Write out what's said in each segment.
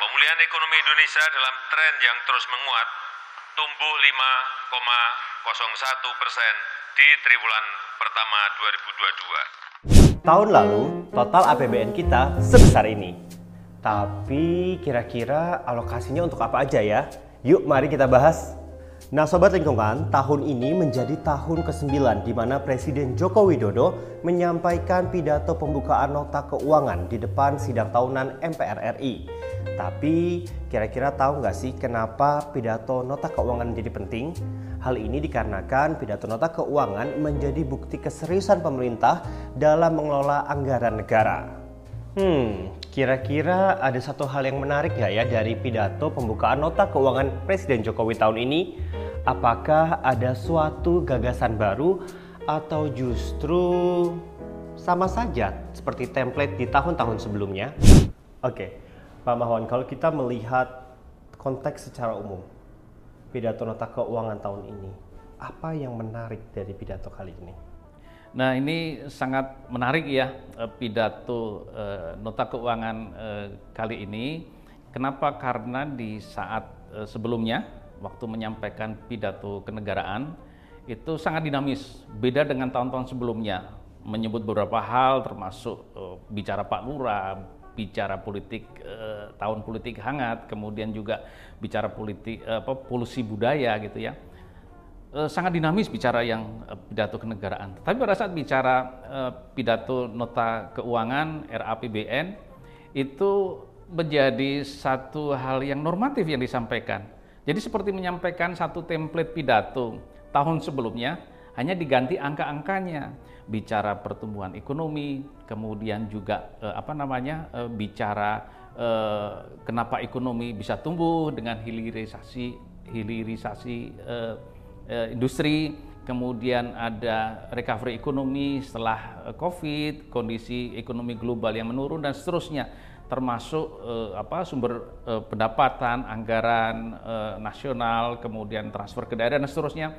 Pemulihan ekonomi Indonesia dalam tren yang terus menguat, tumbuh 5,01 persen di triwulan pertama 2022. Tahun lalu, total APBN kita sebesar ini. Tapi kira-kira alokasinya untuk apa aja ya? Yuk mari kita bahas. Nah Sobat Lingkungan, tahun ini menjadi tahun ke-9 di mana Presiden Joko Widodo menyampaikan pidato pembukaan nota keuangan di depan sidang tahunan MPR RI. Tapi kira-kira tahu nggak sih kenapa pidato nota keuangan menjadi penting? Hal ini dikarenakan pidato nota keuangan menjadi bukti keseriusan pemerintah dalam mengelola anggaran negara. Hmm, kira-kira ada satu hal yang menarik nggak ya dari pidato pembukaan nota keuangan Presiden Jokowi tahun ini? Apakah ada suatu gagasan baru atau justru sama saja seperti template di tahun-tahun sebelumnya? Oke, Pak Mahwan, kalau kita melihat konteks secara umum, pidato nota keuangan tahun ini, apa yang menarik dari pidato kali ini? Nah ini sangat menarik ya eh, pidato eh, nota keuangan eh, kali ini. Kenapa? Karena di saat sebelumnya waktu menyampaikan pidato kenegaraan itu sangat dinamis, beda dengan tahun-tahun sebelumnya. Menyebut beberapa hal termasuk bicara Pak Lurah, bicara politik uh, tahun politik hangat, kemudian juga bicara politik uh, apa polusi budaya gitu ya. Uh, sangat dinamis bicara yang uh, pidato kenegaraan. Tapi pada saat bicara uh, pidato nota keuangan RAPBN itu menjadi satu hal yang normatif yang disampaikan jadi seperti menyampaikan satu template pidato tahun sebelumnya hanya diganti angka-angkanya. Bicara pertumbuhan ekonomi, kemudian juga eh, apa namanya eh, bicara eh, kenapa ekonomi bisa tumbuh dengan hilirisasi hilirisasi eh, eh, industri, kemudian ada recovery ekonomi setelah eh, Covid, kondisi ekonomi global yang menurun dan seterusnya. Termasuk eh, apa sumber eh, pendapatan, anggaran eh, nasional, kemudian transfer ke daerah dan seterusnya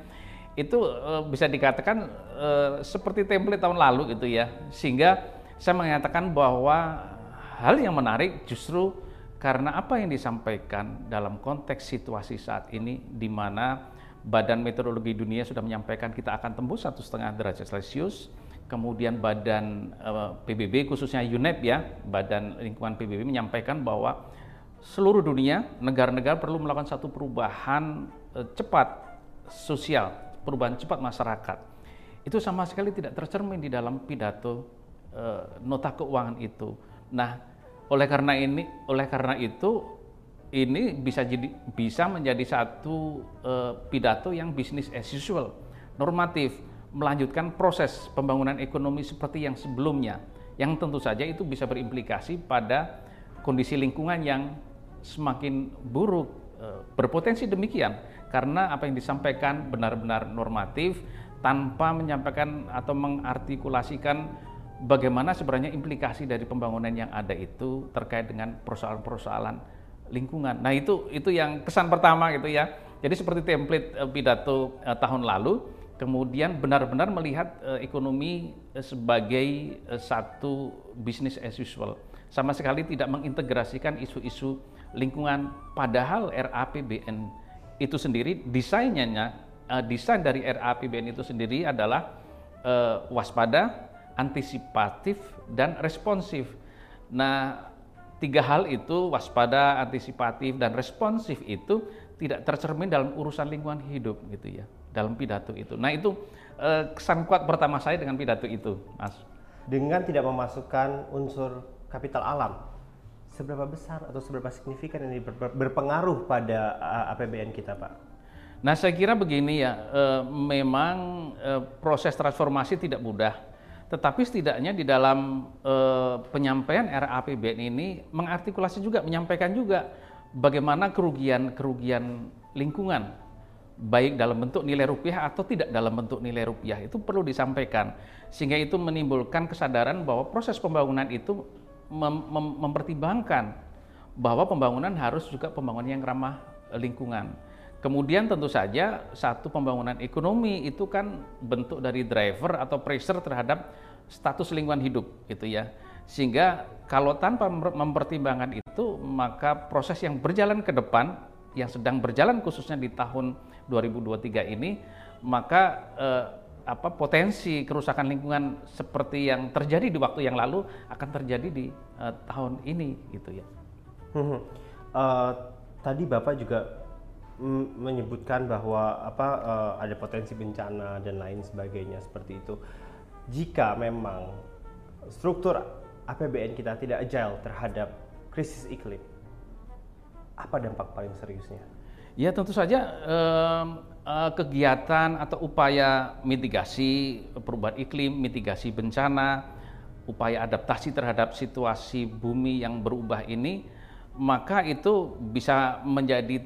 itu eh, bisa dikatakan eh, seperti template tahun lalu gitu ya. Sehingga saya mengatakan bahwa hal yang menarik justru karena apa yang disampaikan dalam konteks situasi saat ini di mana Badan Meteorologi Dunia sudah menyampaikan kita akan tembus satu setengah derajat Celcius kemudian badan uh, eh, PBB khususnya UNEP ya, Badan Lingkungan PBB menyampaikan bahwa seluruh dunia negara-negara perlu melakukan satu perubahan uh, cepat sosial, perubahan cepat masyarakat. Itu sama sekali tidak tercermin di dalam pidato uh, nota keuangan itu. Nah, oleh karena ini, oleh karena itu ini bisa jadi bisa menjadi satu uh, pidato yang bisnis as usual, normatif melanjutkan proses pembangunan ekonomi seperti yang sebelumnya, yang tentu saja itu bisa berimplikasi pada kondisi lingkungan yang semakin buruk, e, berpotensi demikian, karena apa yang disampaikan benar-benar normatif tanpa menyampaikan atau mengartikulasikan bagaimana sebenarnya implikasi dari pembangunan yang ada itu terkait dengan persoalan-persoalan lingkungan. Nah itu itu yang kesan pertama gitu ya. Jadi seperti template e, pidato e, tahun lalu kemudian benar-benar melihat uh, ekonomi sebagai satu bisnis as usual. Sama sekali tidak mengintegrasikan isu-isu lingkungan. Padahal RAPBN itu sendiri desainnya, uh, desain dari RAPBN itu sendiri adalah uh, waspada, antisipatif, dan responsif. Nah, tiga hal itu waspada, antisipatif, dan responsif itu tidak tercermin dalam urusan lingkungan hidup gitu ya dalam pidato itu. Nah itu eh, kesan kuat pertama saya dengan pidato itu, Mas. Dengan tidak memasukkan unsur kapital alam, seberapa besar atau seberapa signifikan ini berpengaruh pada eh, APBN kita, Pak? Nah saya kira begini ya, eh, memang eh, proses transformasi tidak mudah, tetapi setidaknya di dalam eh, penyampaian RAPBN ini mengartikulasi juga, menyampaikan juga bagaimana kerugian-kerugian lingkungan baik dalam bentuk nilai rupiah atau tidak dalam bentuk nilai rupiah itu perlu disampaikan sehingga itu menimbulkan kesadaran bahwa proses pembangunan itu mem mem mempertimbangkan bahwa pembangunan harus juga pembangunan yang ramah lingkungan. Kemudian tentu saja satu pembangunan ekonomi itu kan bentuk dari driver atau pressure terhadap status lingkungan hidup gitu ya. Sehingga kalau tanpa mempertimbangkan itu maka proses yang berjalan ke depan yang sedang berjalan khususnya di tahun 2023 ini maka eh, apa potensi kerusakan lingkungan seperti yang terjadi di waktu yang lalu akan terjadi di uh, tahun ini gitu ya. uh, tadi bapak juga menyebutkan bahwa apa uh, ada potensi bencana dan lain sebagainya seperti itu. Jika memang struktur APBN kita tidak agile terhadap krisis iklim, apa dampak paling seriusnya? Ya tentu saja eh, eh, kegiatan atau upaya mitigasi perubahan iklim, mitigasi bencana, upaya adaptasi terhadap situasi bumi yang berubah ini, maka itu bisa menjadi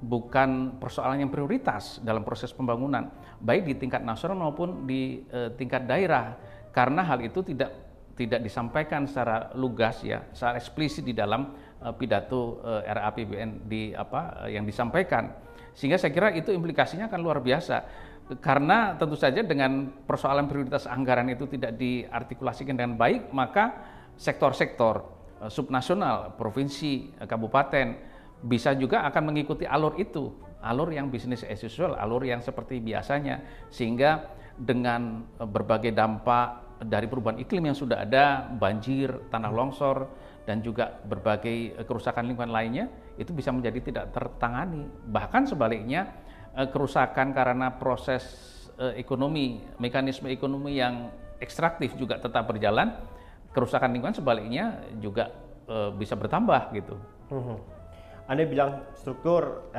bukan persoalan yang prioritas dalam proses pembangunan, baik di tingkat nasional maupun di eh, tingkat daerah, karena hal itu tidak tidak disampaikan secara lugas ya, secara eksplisit di dalam uh, pidato eh, RAPBN di apa yang disampaikan. Sehingga saya kira itu implikasinya akan luar biasa. Karena tentu saja dengan persoalan prioritas anggaran itu tidak diartikulasikan dengan baik, maka sektor-sektor uh, subnasional, provinsi, uh, kabupaten bisa juga akan mengikuti alur itu, alur yang bisnis as usual, alur yang seperti biasanya, sehingga dengan berbagai dampak dari perubahan iklim yang sudah ada, banjir, tanah longsor, dan juga berbagai eh, kerusakan lingkungan lainnya itu bisa menjadi tidak tertangani. Bahkan sebaliknya eh, kerusakan karena proses eh, ekonomi, mekanisme ekonomi yang ekstraktif juga tetap berjalan, kerusakan lingkungan sebaliknya juga bisa bertambah gitu. Hmm. Anda bilang struktur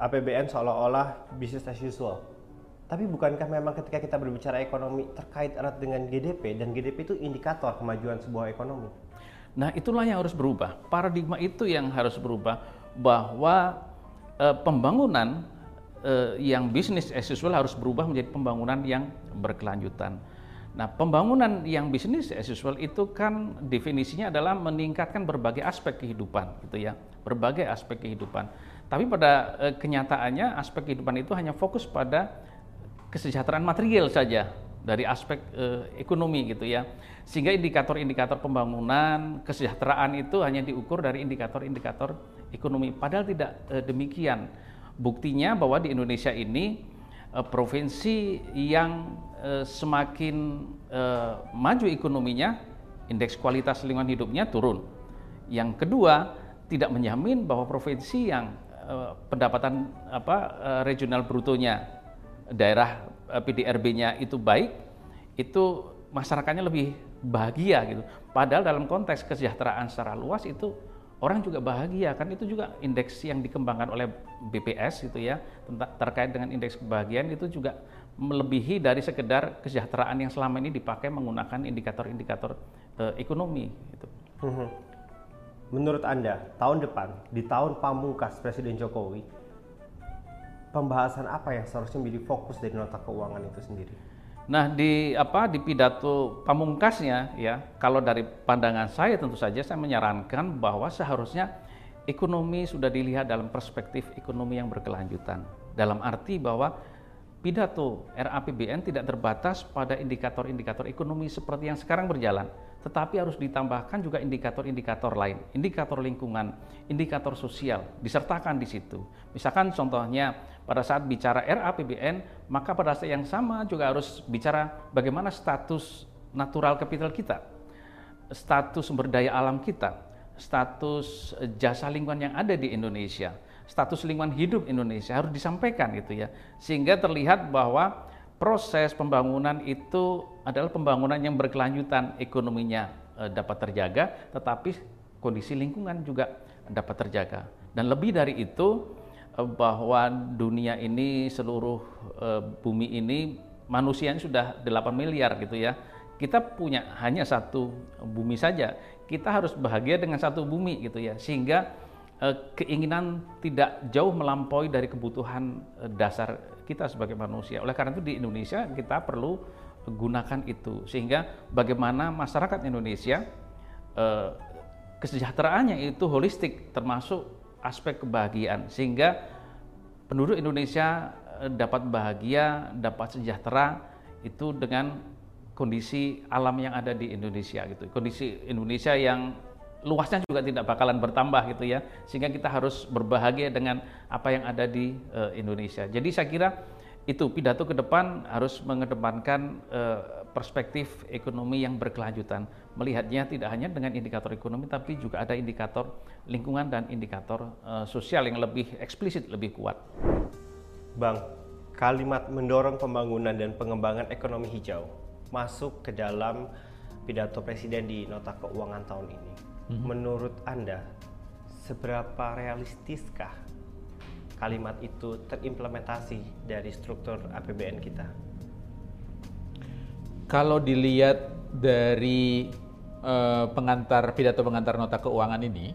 APBN seolah-olah bisnis as usual. Tapi bukankah memang ketika kita berbicara ekonomi terkait erat dengan GDP dan GDP itu indikator kemajuan sebuah ekonomi? Nah, itulah yang harus berubah. Paradigma itu yang harus berubah bahwa e, pembangunan e, yang bisnis as usual harus berubah menjadi pembangunan yang berkelanjutan. Nah, pembangunan yang bisnis as usual itu kan definisinya adalah meningkatkan berbagai aspek kehidupan, gitu ya, berbagai aspek kehidupan. Tapi pada e, kenyataannya aspek kehidupan itu hanya fokus pada kesejahteraan material saja, dari aspek eh, ekonomi gitu ya. Sehingga indikator-indikator pembangunan kesejahteraan itu hanya diukur dari indikator-indikator ekonomi. Padahal tidak eh, demikian. Buktinya bahwa di Indonesia ini eh, provinsi yang eh, semakin eh, maju ekonominya, indeks kualitas lingkungan hidupnya turun. Yang kedua, tidak menjamin bahwa provinsi yang eh, pendapatan apa eh, regional brutonya daerah PDRB-nya itu baik, itu masyarakatnya lebih bahagia gitu. Padahal dalam konteks kesejahteraan secara luas itu orang juga bahagia kan itu juga indeks yang dikembangkan oleh BPS gitu ya terkait dengan indeks kebahagiaan itu juga melebihi dari sekedar kesejahteraan yang selama ini dipakai menggunakan indikator-indikator eh, ekonomi gitu. Mhm. Menurut Anda, tahun depan di tahun pamungkas Presiden Jokowi pembahasan apa yang seharusnya menjadi fokus dari nota keuangan itu sendiri? Nah, di apa di pidato pamungkasnya ya, kalau dari pandangan saya tentu saja saya menyarankan bahwa seharusnya ekonomi sudah dilihat dalam perspektif ekonomi yang berkelanjutan. Dalam arti bahwa pidato RAPBN tidak terbatas pada indikator-indikator ekonomi seperti yang sekarang berjalan, tetapi harus ditambahkan juga indikator-indikator lain, indikator lingkungan, indikator sosial, disertakan di situ. Misalkan contohnya pada saat bicara RAPBN, maka pada saat yang sama juga harus bicara bagaimana status natural capital kita, status sumber daya alam kita, status jasa lingkungan yang ada di Indonesia, status lingkungan hidup Indonesia harus disampaikan gitu ya. Sehingga terlihat bahwa proses pembangunan itu adalah pembangunan yang berkelanjutan, ekonominya e, dapat terjaga, tetapi kondisi lingkungan juga dapat terjaga. Dan lebih dari itu e, bahwa dunia ini seluruh e, bumi ini manusianya sudah 8 miliar gitu ya. Kita punya hanya satu bumi saja. Kita harus bahagia dengan satu bumi gitu ya. Sehingga keinginan tidak jauh melampaui dari kebutuhan dasar kita sebagai manusia. Oleh karena itu di Indonesia kita perlu gunakan itu sehingga bagaimana masyarakat Indonesia eh, kesejahteraannya itu holistik termasuk aspek kebahagiaan sehingga penduduk Indonesia eh, dapat bahagia, dapat sejahtera itu dengan kondisi alam yang ada di Indonesia gitu. Kondisi Indonesia yang luasnya juga tidak bakalan bertambah gitu ya. Sehingga kita harus berbahagia dengan apa yang ada di uh, Indonesia. Jadi saya kira itu pidato ke depan harus mengedepankan uh, perspektif ekonomi yang berkelanjutan. Melihatnya tidak hanya dengan indikator ekonomi tapi juga ada indikator lingkungan dan indikator uh, sosial yang lebih eksplisit lebih kuat. Bang kalimat mendorong pembangunan dan pengembangan ekonomi hijau masuk ke dalam pidato presiden di nota keuangan tahun ini hmm. menurut Anda seberapa realistiskah kalimat itu terimplementasi dari struktur APBN kita? Kalau dilihat dari uh, pengantar pidato pengantar nota keuangan ini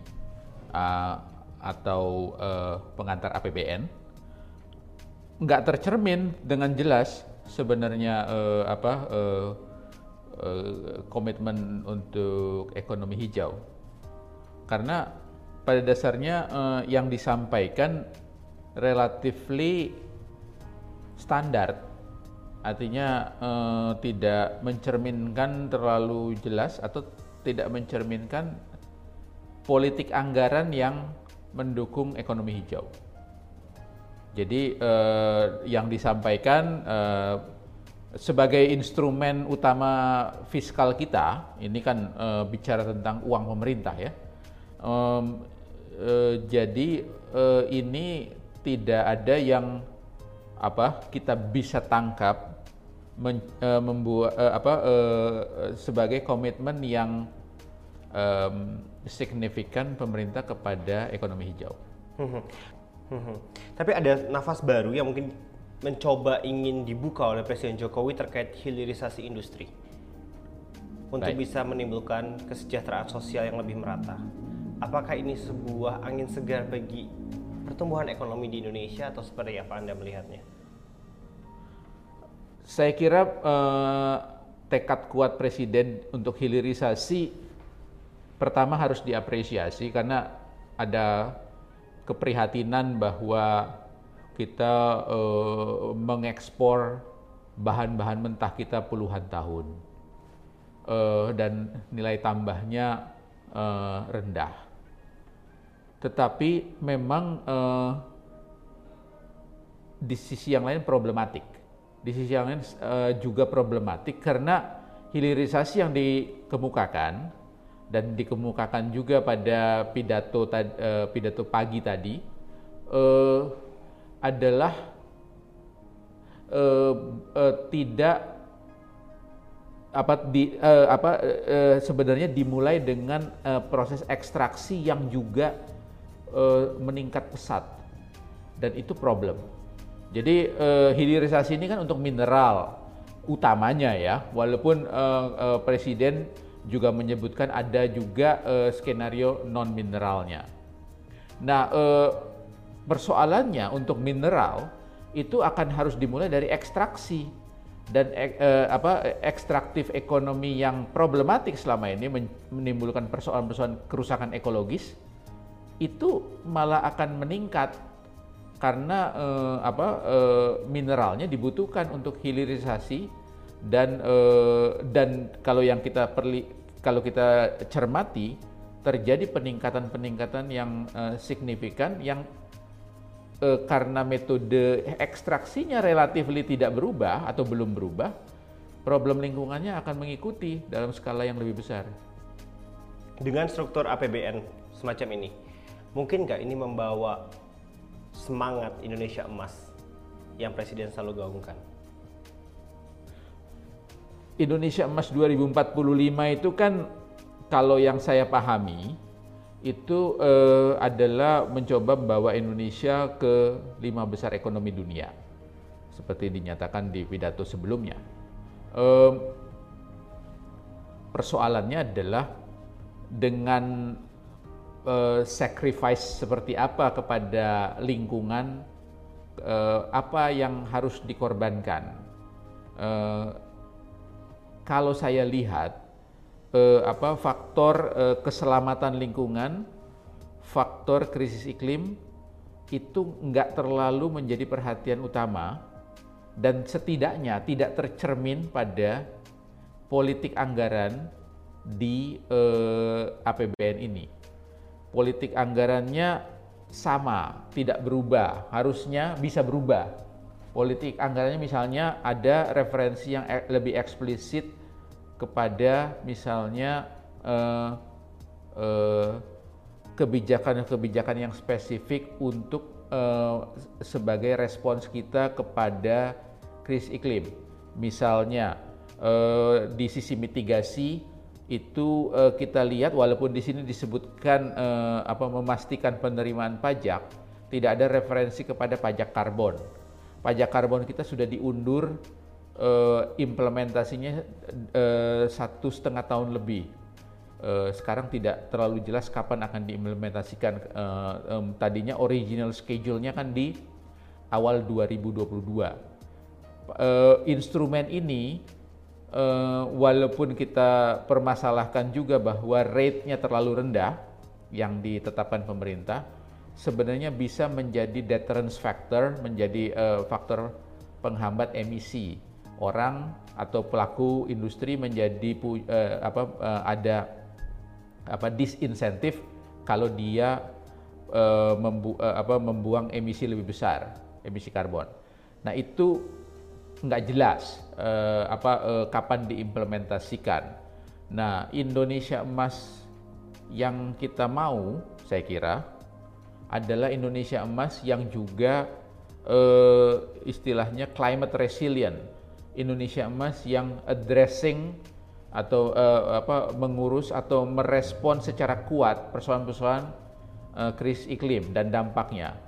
uh, atau uh, pengantar APBN nggak tercermin dengan jelas sebenarnya uh, apa uh, uh, komitmen untuk ekonomi hijau karena pada dasarnya uh, yang disampaikan relatively standar artinya uh, tidak mencerminkan terlalu jelas atau tidak mencerminkan politik anggaran yang mendukung ekonomi hijau. Jadi uh, yang disampaikan uh, sebagai instrumen utama fiskal kita, ini kan uh, bicara tentang uang pemerintah ya um, uh, jadi uh, ini tidak ada yang apa kita bisa tangkap men, uh, membuat uh, apa uh, sebagai komitmen yang um, signifikan pemerintah kepada ekonomi hijau. Hmm, hmm, hmm. Tapi ada nafas baru yang mungkin mencoba ingin dibuka oleh Presiden Jokowi terkait hilirisasi industri untuk Baik. bisa menimbulkan kesejahteraan sosial yang lebih merata apakah ini sebuah angin segar bagi pertumbuhan ekonomi di Indonesia atau seperti apa Anda melihatnya? Saya kira eh, tekad kuat Presiden untuk hilirisasi pertama harus diapresiasi karena ada keprihatinan bahwa kita eh, mengekspor bahan-bahan mentah kita puluhan tahun eh, dan nilai tambahnya eh, rendah tetapi memang uh, di sisi yang lain problematik. Di sisi yang lain uh, juga problematik karena hilirisasi yang dikemukakan dan dikemukakan juga pada pidato uh, pidato pagi tadi uh, adalah uh, uh, tidak apa di uh, apa uh, sebenarnya dimulai dengan uh, proses ekstraksi yang juga uh, meningkat pesat dan itu problem. Jadi uh, hilirisasi ini kan untuk mineral utamanya ya, walaupun uh, uh, presiden juga menyebutkan ada juga uh, skenario non mineralnya. Nah uh, persoalannya untuk mineral itu akan harus dimulai dari ekstraksi dan eh, apa ekstraktif ekonomi yang problematik selama ini menimbulkan persoalan-persoalan kerusakan ekologis itu malah akan meningkat karena eh, apa eh, mineralnya dibutuhkan untuk hilirisasi dan eh, dan kalau yang kita perli kalau kita cermati terjadi peningkatan-peningkatan yang eh, signifikan yang eh, karena metode ekstraksinya relatif tidak berubah atau belum berubah problem lingkungannya akan mengikuti dalam skala yang lebih besar dengan struktur APBN semacam ini Mungkin nggak ini membawa semangat Indonesia emas yang Presiden selalu gaungkan? Indonesia Emas 2045 itu kan kalau yang saya pahami itu eh, adalah mencoba membawa Indonesia ke lima besar ekonomi dunia seperti dinyatakan di pidato sebelumnya. Eh, persoalannya adalah dengan uh, sacrifice seperti apa kepada lingkungan, uh, apa yang harus dikorbankan. Uh, kalau saya lihat uh, apa faktor uh, keselamatan lingkungan, faktor krisis iklim itu nggak terlalu menjadi perhatian utama dan setidaknya tidak tercermin pada politik anggaran di eh, APBN ini. Politik anggarannya sama, tidak berubah, harusnya bisa berubah. Politik anggarannya misalnya ada referensi yang e- lebih eksplisit kepada misalnya eh, eh, kebijakan-kebijakan yang spesifik untuk eh, sebagai respons kita kepada krisis iklim. Misalnya eh, di sisi mitigasi itu eh, kita lihat walaupun di sini disebutkan eh, apa memastikan penerimaan pajak, tidak ada referensi kepada pajak karbon. Pajak karbon kita sudah diundur eh, implementasinya eh, satu setengah tahun lebih. Eh, sekarang tidak terlalu jelas kapan akan diimplementasikan. Eh, em, tadinya original schedule-nya kan di awal 2022. Eh, instrumen ini eh, walaupun kita permasalahkan juga bahwa rate-nya terlalu rendah yang ditetapkan pemerintah, sebenarnya bisa menjadi deterrence factor, menjadi eh, faktor penghambat emisi orang atau pelaku industri menjadi eh, apa eh, ada apa disinsentif kalau dia eh, membu- eh, apa membuang emisi lebih besar, emisi karbon. Nah, itu nggak jelas eh, apa eh, kapan diimplementasikan. Nah, Indonesia emas yang kita mau, saya kira adalah Indonesia emas yang juga eh, istilahnya climate resilient. Indonesia emas yang addressing atau eh, apa mengurus atau merespon secara kuat persoalan-persoalan eh, krisis iklim dan dampaknya.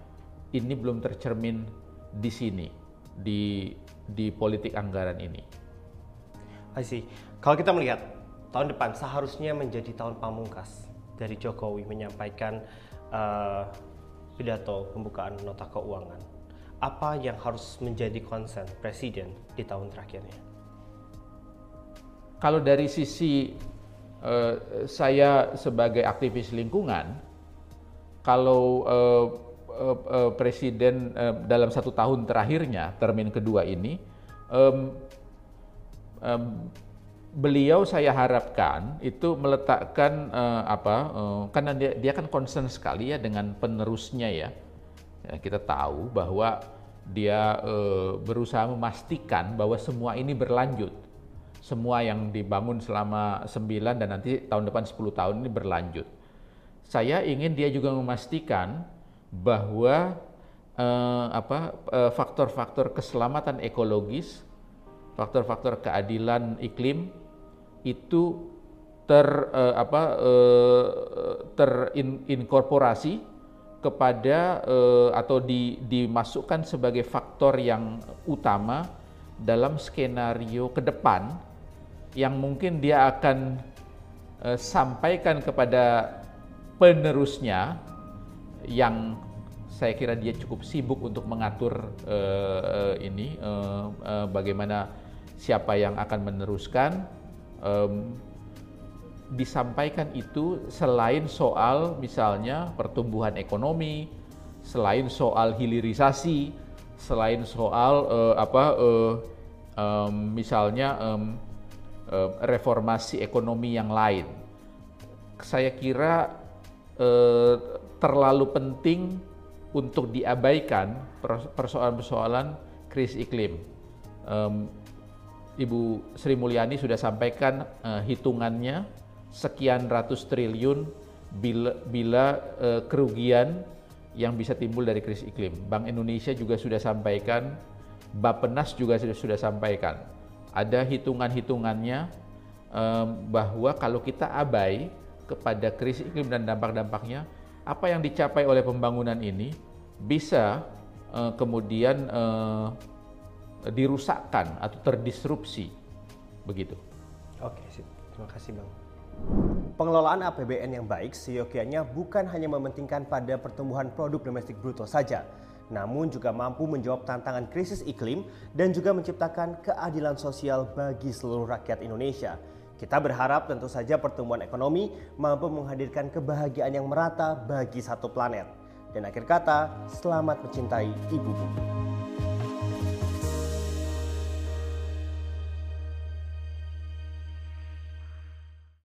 Ini belum tercermin di sini di di politik anggaran ini. I see. Kalau kita melihat tahun depan seharusnya menjadi tahun pamungkas dari Jokowi menyampaikan eh, pidato pembukaan nota keuangan. Apa yang harus menjadi konsen presiden di tahun terakhirnya? Kalau dari sisi eh, saya sebagai aktivis lingkungan, kalau eh, eh, eh, presiden eh, dalam satu tahun terakhirnya, termin kedua ini, em, em, beliau saya harapkan itu meletakkan eh, apa, eh, karena dia, dia kan concern sekali ya dengan penerusnya ya. Ya, kita tahu bahwa dia eh, berusaha memastikan bahwa semua ini berlanjut semua yang dibangun selama 9 dan nanti tahun depan 10 tahun ini berlanjut. Saya ingin dia juga memastikan bahwa eh, eh, faktor-faktor keselamatan ekologis, faktor-faktor keadilan iklim itu ter apa terinkorporasi kepada eh, atau di, dimasukkan sebagai faktor yang utama dalam skenario ke depan yang mungkin dia akan eh, sampaikan kepada penerusnya yang saya kira dia cukup sibuk untuk mengatur eh, eh, ini eh, eh, bagaimana siapa yang akan meneruskan em, disampaikan itu selain soal misalnya pertumbuhan ekonomi, selain soal hilirisasi, selain soal eh, apa eh, em, misalnya em, eh, reformasi ekonomi yang lain. Saya kira eh, terlalu penting untuk diabaikan pers- persoalan-persoalan krisis iklim. Em, Ibu Sri Mulyani sudah sampaikan eh, hitungannya sekian ratus triliun bila, bila eh, kerugian yang bisa timbul dari krisis iklim. Bank Indonesia juga sudah sampaikan, Bappenas juga sudah, sudah sampaikan. Ada hitungan-hitungannya em, bahwa kalau kita abai kepada krisis iklim dan dampak-dampaknya, apa yang dicapai oleh pembangunan ini bisa eh, kemudian eh, dirusakkan atau terdisrupsi begitu. Oke. Terima kasih, Bang. Pengelolaan APBN yang baik seyogianya bukan hanya mementingkan pada pertumbuhan produk domestik bruto saja, namun juga mampu menjawab tantangan krisis iklim dan juga menciptakan keadilan sosial bagi seluruh rakyat Indonesia. Kita berharap tentu saja pertumbuhan ekonomi mampu menghadirkan kebahagiaan yang merata bagi satu planet. Dan akhir kata, selamat mencintai Ibu Bumi.